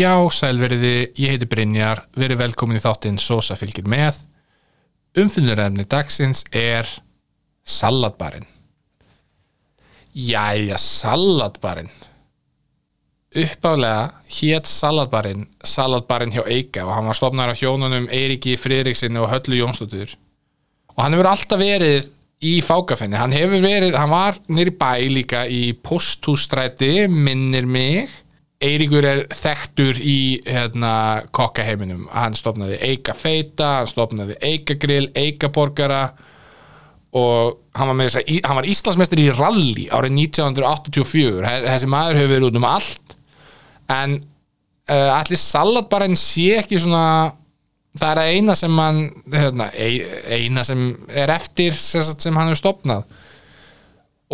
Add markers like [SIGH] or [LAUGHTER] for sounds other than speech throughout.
Já, sælveriði, ég heiti Brynjar, verið velkomin í þáttinn Sosa fylgir með. Umfynnurefni dagsins er salatbarinn. Jæja, salatbarinn. Uppálega hét salatbarinn salatbarinn hjá Eika og hann var stofnar af hjónunum Eiriki Friðriksinni og Höllu Jónsdóttur. Og hann hefur alltaf verið í fákafinni. Hann hefur verið, hann var nýri bæ líka í posthústræti, minnir mig. Eiríkur er þekktur í hérna, kokkaheiminum hann stopnaði Eika Feita hann stopnaði Eika Grill, Eika Borgara og hann var, með að, hann var Íslandsmeistur í rally árið 1984 þessi maður hefur verið út um allt. En uh, allir salatbarinn sé ekki svona það er eina sem hann hérna, eina sem er eftir sem hann hefur stopnað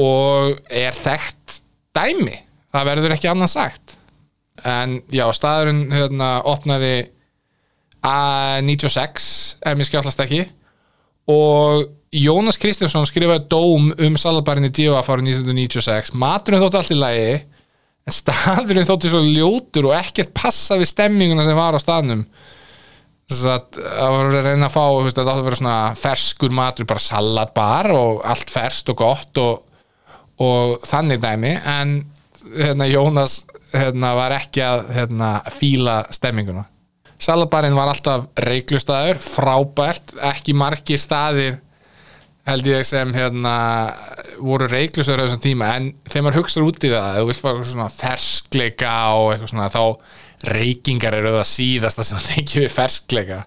og er þekkt dæmi. Það verður ekki annað sagt en já, staðurinn hérna, opnaði að 96 ef mér skjállast ekki. Og Jónas Kristjánsson skrifaði dóm um salatbarinn í D.O.A. árið 1996 maturinn þótti allt í lagi en staðurinn þótti svo ljótur og ekkert passa við stemminguna sem var á staðnum. Þess að það var að reyna að fá veist, það átti að vera svona ferskur matur bara salatbar og allt ferst og gott og, og þannig dæmi. En hérna, Jónas hérna, var ekki að hérna, fíla stemminguna. Salabarinn var alltaf reiklustæður frábært, ekki margi staðir held ég sem hérna, voru reiklustöður á þessum tíma. En þegar maður hugsaður út í það þú vilt fá svona ferskleika og eitthvað svona þá reikingar eru það síðasta sem tekið við ferskleika.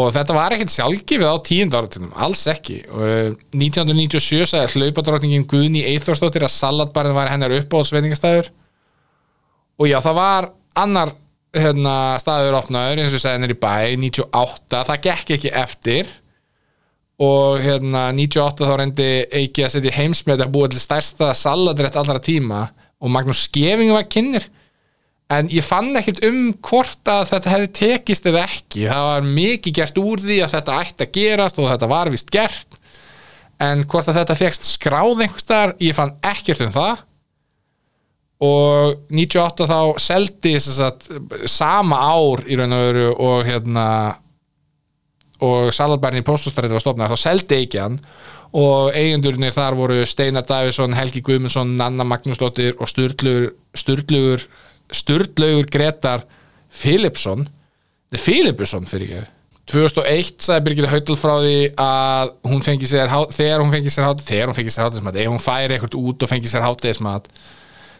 Og þetta var ekkert sjálfgefið á tíund áratunum, alls ekki. Og 1997 eh, sagði hlaupadrótningin Guðni Eithórsdóttir að salatbarinn var hennar uppáhaldsveitingastæður og já það var annar hérna, staður opnaður eins og segði hennar í bæ 98, það gekk ekki eftir. Og hérna 98 þá reyndi ekki að setja heimsmjöld að búa til stærsta saladrætt allra tíma. Og Magnús Skeving var kynir en ég fann ekkert um hvort að þetta hefði tekist eða ekki. Það var mikið gert úr því að þetta ætti að gerast og þetta var vist gert. En hvort að þetta fegst skráð einhverstar, ég fann ekkert um það og 98 þá seldi sagt, sama ár í raun og veru og hérna og saladbærin í postustræði var stofnað, þá seldi ekki hann og eigendurinnir þar voru Steinar Davísson, Helgi Guðmundsson, Nanna Magnúsdóttir og Sturlugur Sturlugur Gretar Philipsson Philipsson fyrir ekki 2001 sagði Birgitta Hautal frá því að hún fengi sér þegar hún fengi sér hátismat þegar hún fengi sér hátismat, ef hún færi eitthvað út og fengi sér hátismat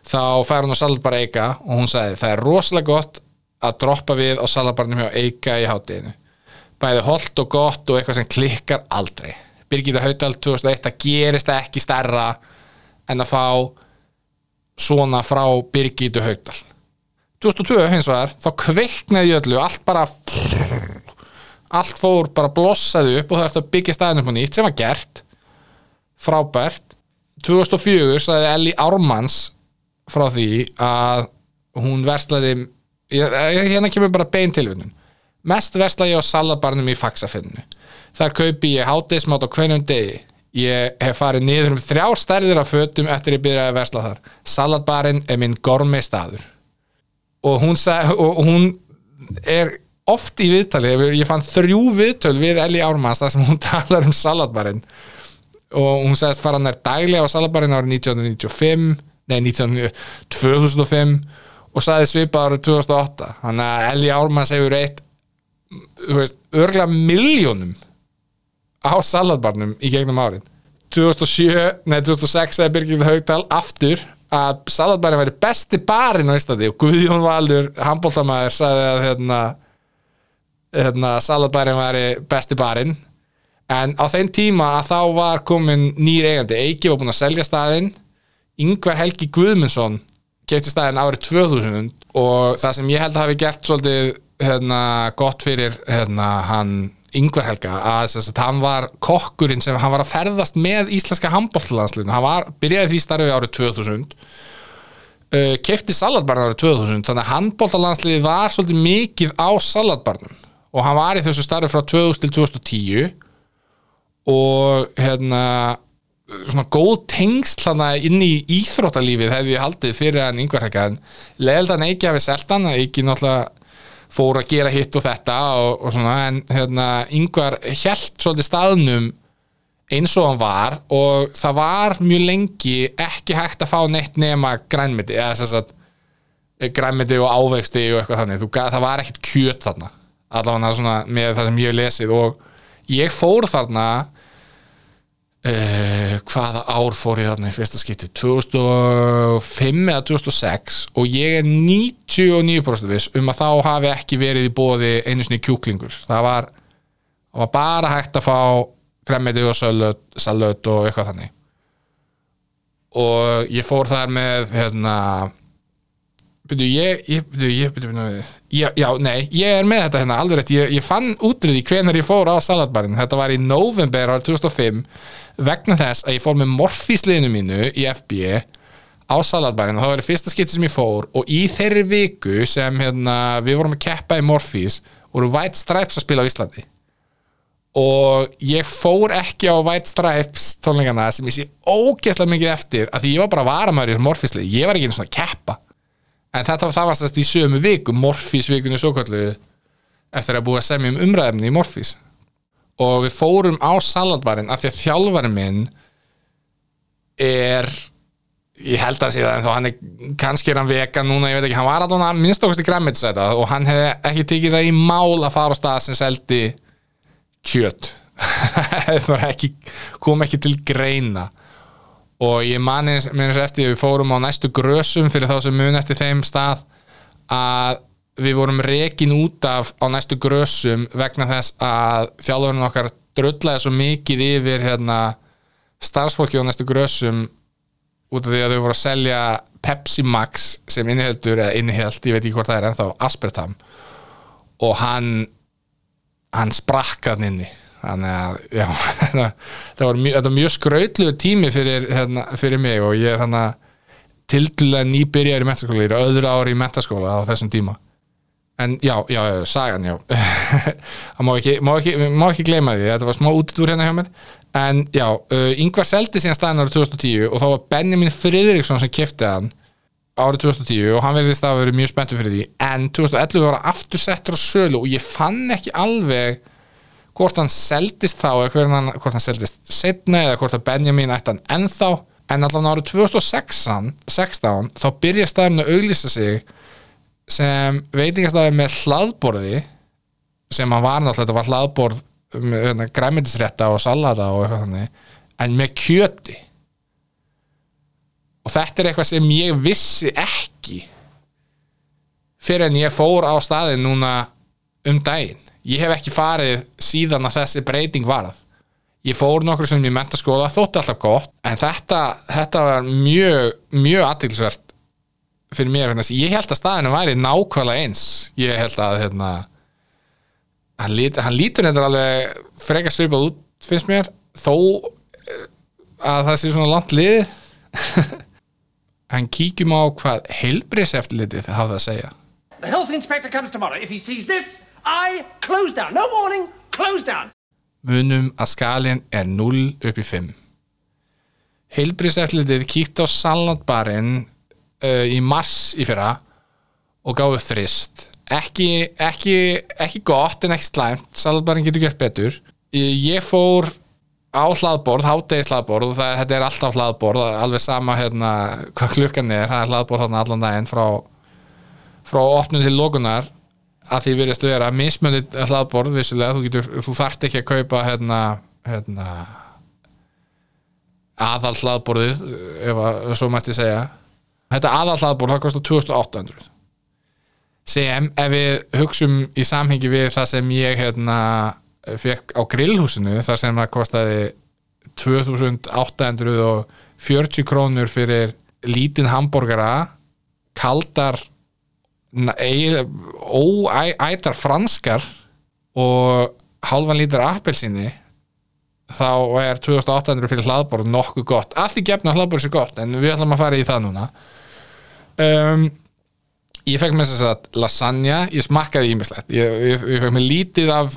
þá fær hún á salatbar Eika og hún sagði það er rosalega gott að droppa við á salatbarnum hjá Eika í hátíðinu bæði holdt og gott og eitthvað sem klikkar aldrei. Birgitta Hautal 2001 það gerist ekki stærra en að fá svona frá Birgittu Hautal 2002 hins vegar þá kveiknaði öllu, allt bara allt fór bara blossaði upp og það ert að byggja staðin upp á nýtt sem var gert. Frábært. 2004 sagði Elli Ármanns frá því að hún verslaði hérna kemur bara bein tilvinnun. Mest verslaði ég á salabarnum í faxafinnu þar kaupi ég háteismátt á hverjum degi. Ég hef farið niður um þrjár stærðir af fötum eftir ég byrjaði að versla þar. Salatbarinn er minn gormi staður. Og hún, sag, og hún er oft í viðtali, ég fann þrjú viðtöl við Eli Ármanns þar sem hún [LAUGHS] talar um salatbarinn og hún segist fara nær dæli á salatbarinn árið 1995 nei 19, 2005 og sagði svipa árið 2008 þannig að Eli Ármanns hefur eitt örgla miljónum á salatbarnum í gegnum árið. 2007, nei 2006 eða Birgir Haugdal aftur að salatbærin væri besti barinn á Íslandi og Guðjón Valur, handbóltamæður sagði að hérna, hérna, salatbærin væri besti barinn. En á þeim tíma að þá var komin nýr eigandi, Eiki var búin að selja staðinn Yngvar Helgi Guðmundsson kefti staðinn árið 2000 og það sem ég held að hafi gert svolítið hérna, gott fyrir hérna, hann Yngvar Helga að, að hann var kokkurinn sem hann var að ferðast með íslenska handbolllandsliðinu, hann var, byrjaði því starfið árið 2000 uh, kefti salatbarn árið 2000 þannig að handbolllandsliði var svolítið mikið á salatbarnum og hann var í þessu starfið frá 2000 til 2010 og hérna svona góð tengsl inn í íþróttalífið hefði ég haldið fyrir hann yngvar hekka en leðild hann ekki hafi selt hann ekki náttúrulega fór að gera hitt og þetta og, og svona en hérna yngvar hjælt svolítið staðnum eins og hann var og það var mjög lengi ekki hægt að fá neitt nema grænmiti eða þess að grænmiti og ávegsti og eitthvað þannig. Þú, það var ekkert kjöt þarna allavega með það sem ég hef lesið og ég fór þarna uh, hvaða ár fór ég þarna í fyrsta skipti? 2005 eða 2006 og ég er 99% viss um að þá hafi ekki verið í bóði einu sinni kjúklingur. Það var, það var bara hægt að fá gremmiti og salut, salut og eitthvað þannig. Og ég fór þar með hérna byrju, ég, ég, byrju, ég, byrju, byrju, já, já, nei, ég er með þetta hérna alveg rétt, ég, ég fann útrúð í hvenar ég fór á salatbarinn, þetta var í november árið 2005, vegna þess að ég fór með morfísliðinu mínu í FB á salatbarinn. Og það var fyrsta skipti sem ég fór og í þeirri viku sem hérna, við vorum að keppa í morfís voru White Stripes að spila á Íslandi. Og ég fór ekki á White Stripes tónleikana sem ég sé ógeðslega mikið eftir af því ég var bara varamæður í morfíslið. Ég var ekki einu svona að keppa en þetta var það var sérst í sömu viku morfísvikunni svo kallu eftir að búa að semja um umræðefni í morfís. Og við fórum á salatbarinn af því að þjálfarinn minn er ég held að en þá hann er kannski er hann vegan núna, ég veit ekki, hann var að minnst okkur í græmitsæta og hann hefði ekki tekið það í mál að fara á stað sem seldi kjöt. [LAUGHS] Það var ekki, kom ekki til greina og ég mani minnst eftir að við fórum á næstu grösum fyrir þá sem mun eftir þeim stað að við vorum rekin út af á næstu grösum vegna þess að þjálfurinn okkar drullaði svo mikið yfir hérna, starfsfólki á næstu grösum út af því að þau voru að selja Pepsi Max sem inniheldur eða inniheld, ég veit ekki hvort það er ennþá aspertam og hann hann sprakk hann inni þannig að já, [LAUGHS] það var mjög, þetta mjög skrautluðu tími fyrir, hérna, fyrir mig og ég er þannig að tildulega nýbyrjar í mentaskóla, ég er öðru ári í mentaskóla á þessum tíma. En já, já, sagan, já. [LAUGHS] Það má ekki, má ekki, má ekki gleyma því þetta var smá útidúr hérna hjá mér. En já, uh, yngvar seldi síðan staðin árið 2010 og þá var Benjamin Friðriksson sem kefti hann árið 2010 og hann verðist að vera mjög spenntur fyrir því. En 2011 var hann aftur settur á sölu og ég fann ekki alveg hvort hann seldist þá eða hvort hann, hvort hann seldist setna eða hvort að Benjamin ætti hann ennþá. En allan árið 2016 16, þá byrja staðurinn að auglýsa sig sem veitingastæði með hlaðborði sem hann var náttúrulega, þetta var hlaðborð með hérna, græmyndisrétta og salata og eitthvað þannig, en með kjöti. Og þetta er eitthvað sem ég vissi ekki fyrir en ég fór á staðin núna um daginn ég hef ekki farið síðan að þessi breyting varð. Ég fór nokkur sem ég mentaskóla, þótti alltaf gott en þetta, þetta var mjög mjög aðtilsvert fyrir mér, hérna, ég held að staðinu væri nákvæmlega eins. Ég held að hérna, hann, lít, hann lítur þetta alveg frekar svipað út finnst mér, þó eh, að það sé svona langt lið [LAUGHS] en kíkjum á hvað heilbriseftlitið hafði að segja. The health inspector comes tomorrow. If he sees this, I close down. No warning, close down. munum að skalin er 0 upp í 5 heilbriseftlitið kíkti á salatbarinn uh, í mars í fyrra og gáðu þrist ekki, ekki, ekki gott en ekki slæmt, salatbarinn getur gert betur. Ég, fór á hlaðborð, hátegi hlaðborð og það, þetta er alltaf hlaðborð, alveg sama hérna, hvað klukkan er, það er hlaðborð hérna allan daginn frá, frá opnum til lokunar að því virðist að vera mismöndið hlaðborð vissulega, þú, getur, þú þarft ekki að kaupa hérna, hérna aðal hlaðborðið ef að svo mætti segja. Þetta aðal hlaðborð það kostar 2800 sem ef við hugsum í samhengi við það sem ég hérna fekk á grillhúsinu þar sem það kostaði 2840 krónur fyrir lítinn hambúrgara kaldar óætar franskar og halvan lítur appelsinni þá er 2800 fyrir hlaðborð nokkuð gott, því gefna hlaðborð sér gott en við ætlum að fara í það núna. Um, ég fekk með þess að lasagna, ég smakkaði ímislegt ég, ég, ég fekk með lítið af,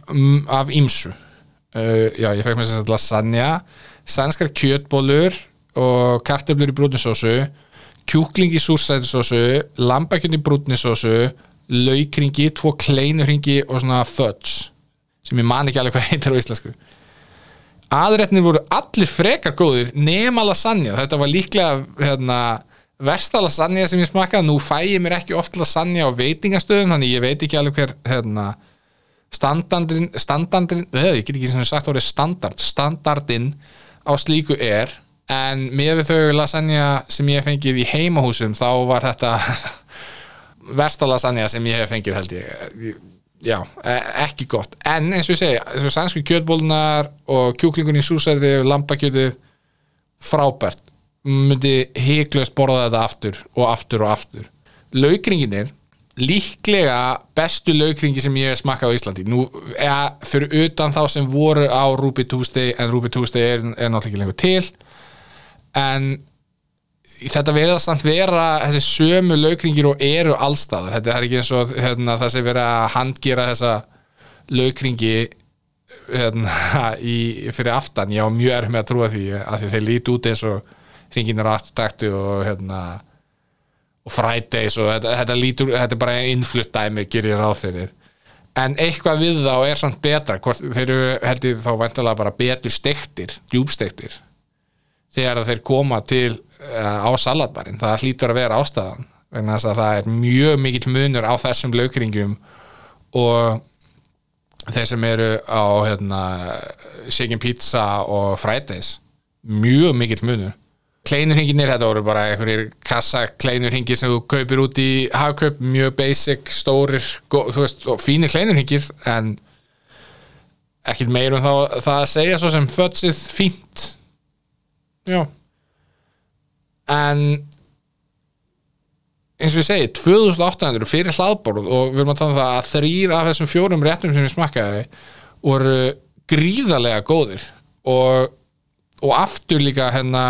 af ímsu uh, já, ég fekk með þess að lasagna sænskar kjötbólur og kartöflur í brúnisósu kjúkling í súrsætisósu lambakjönd í brúnisósu laukringi, tvo kleinurringi og svona fudge sem ég man ekki alveg hvað heitir á íslensku. Aðrætnir voru allir frekar góðir nema lasagna, þetta var líklega hérna, versta lasagna sem ég smakkaði, nú fæ ég mér ekki oft lasagna á veitingastöðum, þannig ég veit ekki alveg hver hérna, standardin standardin, eða ég get ekki sem sagt orðið standard, standardin á slíku er en með þau lasagna sem ég fengið í heimahúsum þá var þetta [LAUGHS] versta lasagna sem ég hef fengið held ég. Já, e- ekki gott. En eins og ég segi, eins og sænsku kjötbólunar og kjúklingun í súsæðri lambakjötu, frábært. Myndi heiklaust borða þetta aftur og aftur og aftur. Laukringinir líklega bestu laukringi sem ég hef smakkað á Íslandi. Nú, eða, fyrir utan þá sem voru á Ruby Tuesday en Ruby Tuesday er, er náttúrulega ekki lengur til en þetta verða samt vera þessi sömu laukringir og eru allstaðar. Þetta er ekki eins og hérna, það sem vera að handgera þessa laukringi hérna, [LAUGHS] í, fyrir aftan. Ég á mjög erf með að trúa því að þeir líti út eins og ringinir aftaktu og hérna og Fridays og þetta, þetta lítur þetta er bara innflutt dæmi, gerir ráð fyrir. En eitthvað við þá er samt betra, hvort þeir eru heldur þá vantilega bara betur stektir, djúbstektir þegar þeir koma til uh, á salatbarinn, það hlýtur að vera ástæðan vegna þess að það er mjög mikill munur á þessum laukringum og þeir sem eru á hérna, Shaken Pizza og Fridays mjög mikill munur. Kleinurhinginir, þetta voru bara einhverjir kassa kleinurhingir sem þú kaupir út í hagkaup, mjög basic, stórir veist, og fínir kleinurhingir en ekkert meir um það, að segja svo sem fötsið fínt já. En eins og ég segi 2800 fyrir hlaðborð og við erum að tala um það að þrýr af þessum fjórum réttum sem ég smakkaði voru gríðarlega góðir og, og aftur líka hérna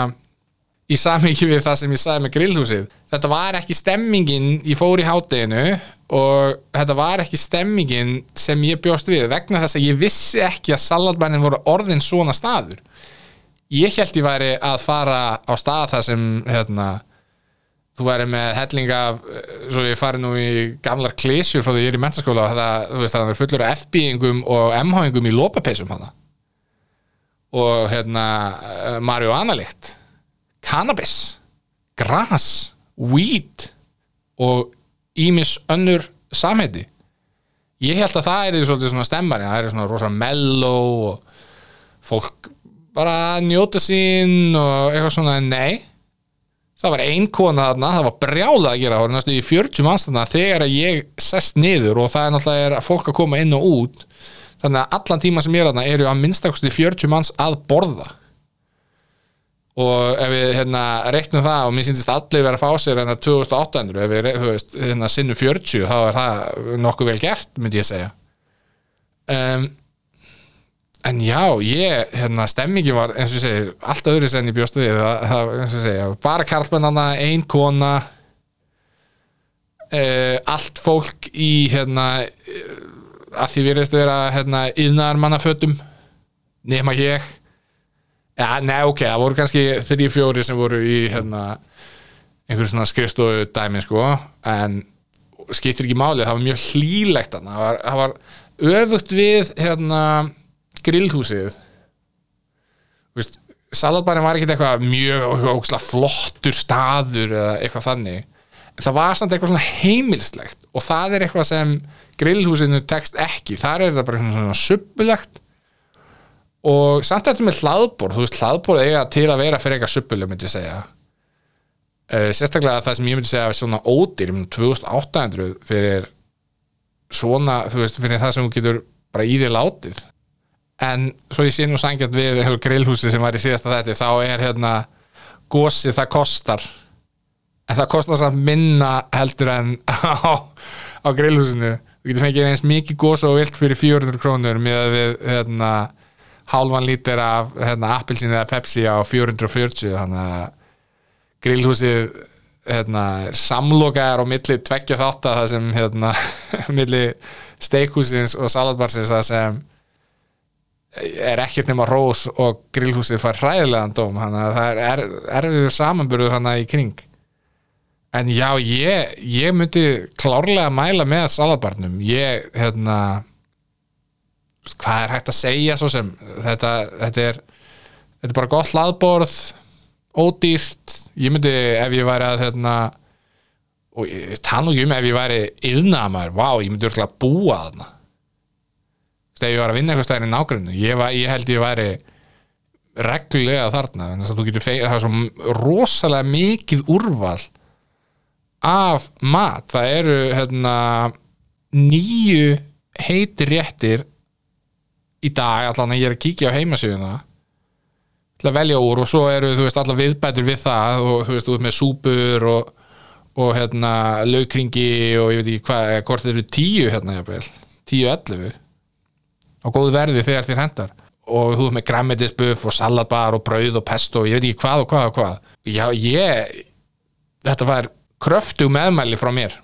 í samhengi við það sem ég sagði með grillhúsið. Þetta var ekki stemmingin ég fór í hátteginu og þetta var ekki stemmingin sem ég bjóst við vegna þess að ég vissi ekki að salatbænin voru orðin svona staður ég held ég væri að fara á stað þar sem hérna, þú væri með helling af eh, svo ég fari nú í gamlar klísjur frá því ég er í mentaskóla það, veist, það er fullur af FB-ingum og MH-ingum í lópapeisum hana og hérna eh, marihuana-lykt cannabis gras, weed og ímis önnur samheiti. Ég held að það er svolítið svona stemmari það er svona rosa mellow og fólk bara njóta sín og eitthvað svona nei. Það var ein kona þarna, það var brjálað að gera það var næstu í 40 manns þarna þegar ég sest niður og það er náttúrulega fólk að koma inn og út. Þannig að allan tíma sem ég er þarna eru að minnstakosti 40 manns að borða. Og ef við hérna reiknum það og mér syndist allir vera að fá sér hérna 2800 ef við veist, hérna sinnum 40 þá er það nokkuð vel gert myndi ég segja. Um, en já ég, hérna stemmingin var eins og ég segi, allt öðru sem ég bjóst við. Það, eins og ég segi, bara karlmennana ein kona uh, allt fólk í hérna uh, að því virðist vera hérna yðnar mannafötum nema ég. Já, nei, ok, það voru kannski þrjí fjóri sem voru í hérna, einhver svona skrifstofu dæmi sko, en skiptir ekki máli, það var mjög hlýlegt þarna. það var, það var öfugt við hérna, grillhúsið. Salatbærin var ekkit eitthvað mjög óksla flottur staður eða eitthvað þannig. En það var samt eitthvað svona heimilslegt og það er eitthvað sem grillhúsinu tekst ekki, þar er þetta bara svona, suppulegt og samt þetta með hlaðborð. Þú veist hlaðborð eiga til að vera fyrir eitthvað suppuleg myndi ég segja. Uh, sérstaklega það sem ég myndi segja svona ódýr um 2800 fyrir svona, þú veist, fyrir það sem þú getur bara í því látið en svo ég sé nú sangjart við grillhúsi sem var í síðasta þetta þá er hérna gósið það kostar. En það kostar samt minna heldur en [LAUGHS] á, á grillhúsinu. Þú getur fengið eins mikið gós og vilt fyrir 400 krónur með við hérna hálfan lítir af hérna, appelsín eða Pepsi á 440 þannig að grillhúsið hérna, samlokaðar á milli tveggja þátt að það sem hérna, [LAUGHS] milli steikhúsins og salatbarsins það sem er ekkert nema rós og grillhúsið fær hræðilegan dóm þannig að það er er- erfiður samanburður hann í kring. En já, ég, ég myndi klárlega mæla með salatbarnum ég, hérna hvað er hægt að segja svo sem þetta, þetta er þetta er bara gott hlaðborð ódýrt. Ég myndi ef ég væri að hérna og tala um ef ég væri yðnaðamaður, vá, ég myndi örgulega búa þarna þegar ég var að vinna eitthvað stæðin í nágrunni ég, ég held ég væri reglulega þarna það er svo rosalega mikið úrval af mat. Það eru hérna nýju heitir réttir í dag, allan að ég er að kíkja á heimasíðuna til að velja úr og svo eru þú veist allar viðbætur við það og þú veist ert með súpur og, og hérna laukringi og ég veit ekki hvað, hvort eru tíu hérna jafnvel, tíu ellefu á góðu verði þegar þér hendar og þú ert með græmmetisbuff og salatbar og brauð og pesto og ég veit ekki hvað og hvað og hvað. Já ég þetta var kröftu meðmæli frá mér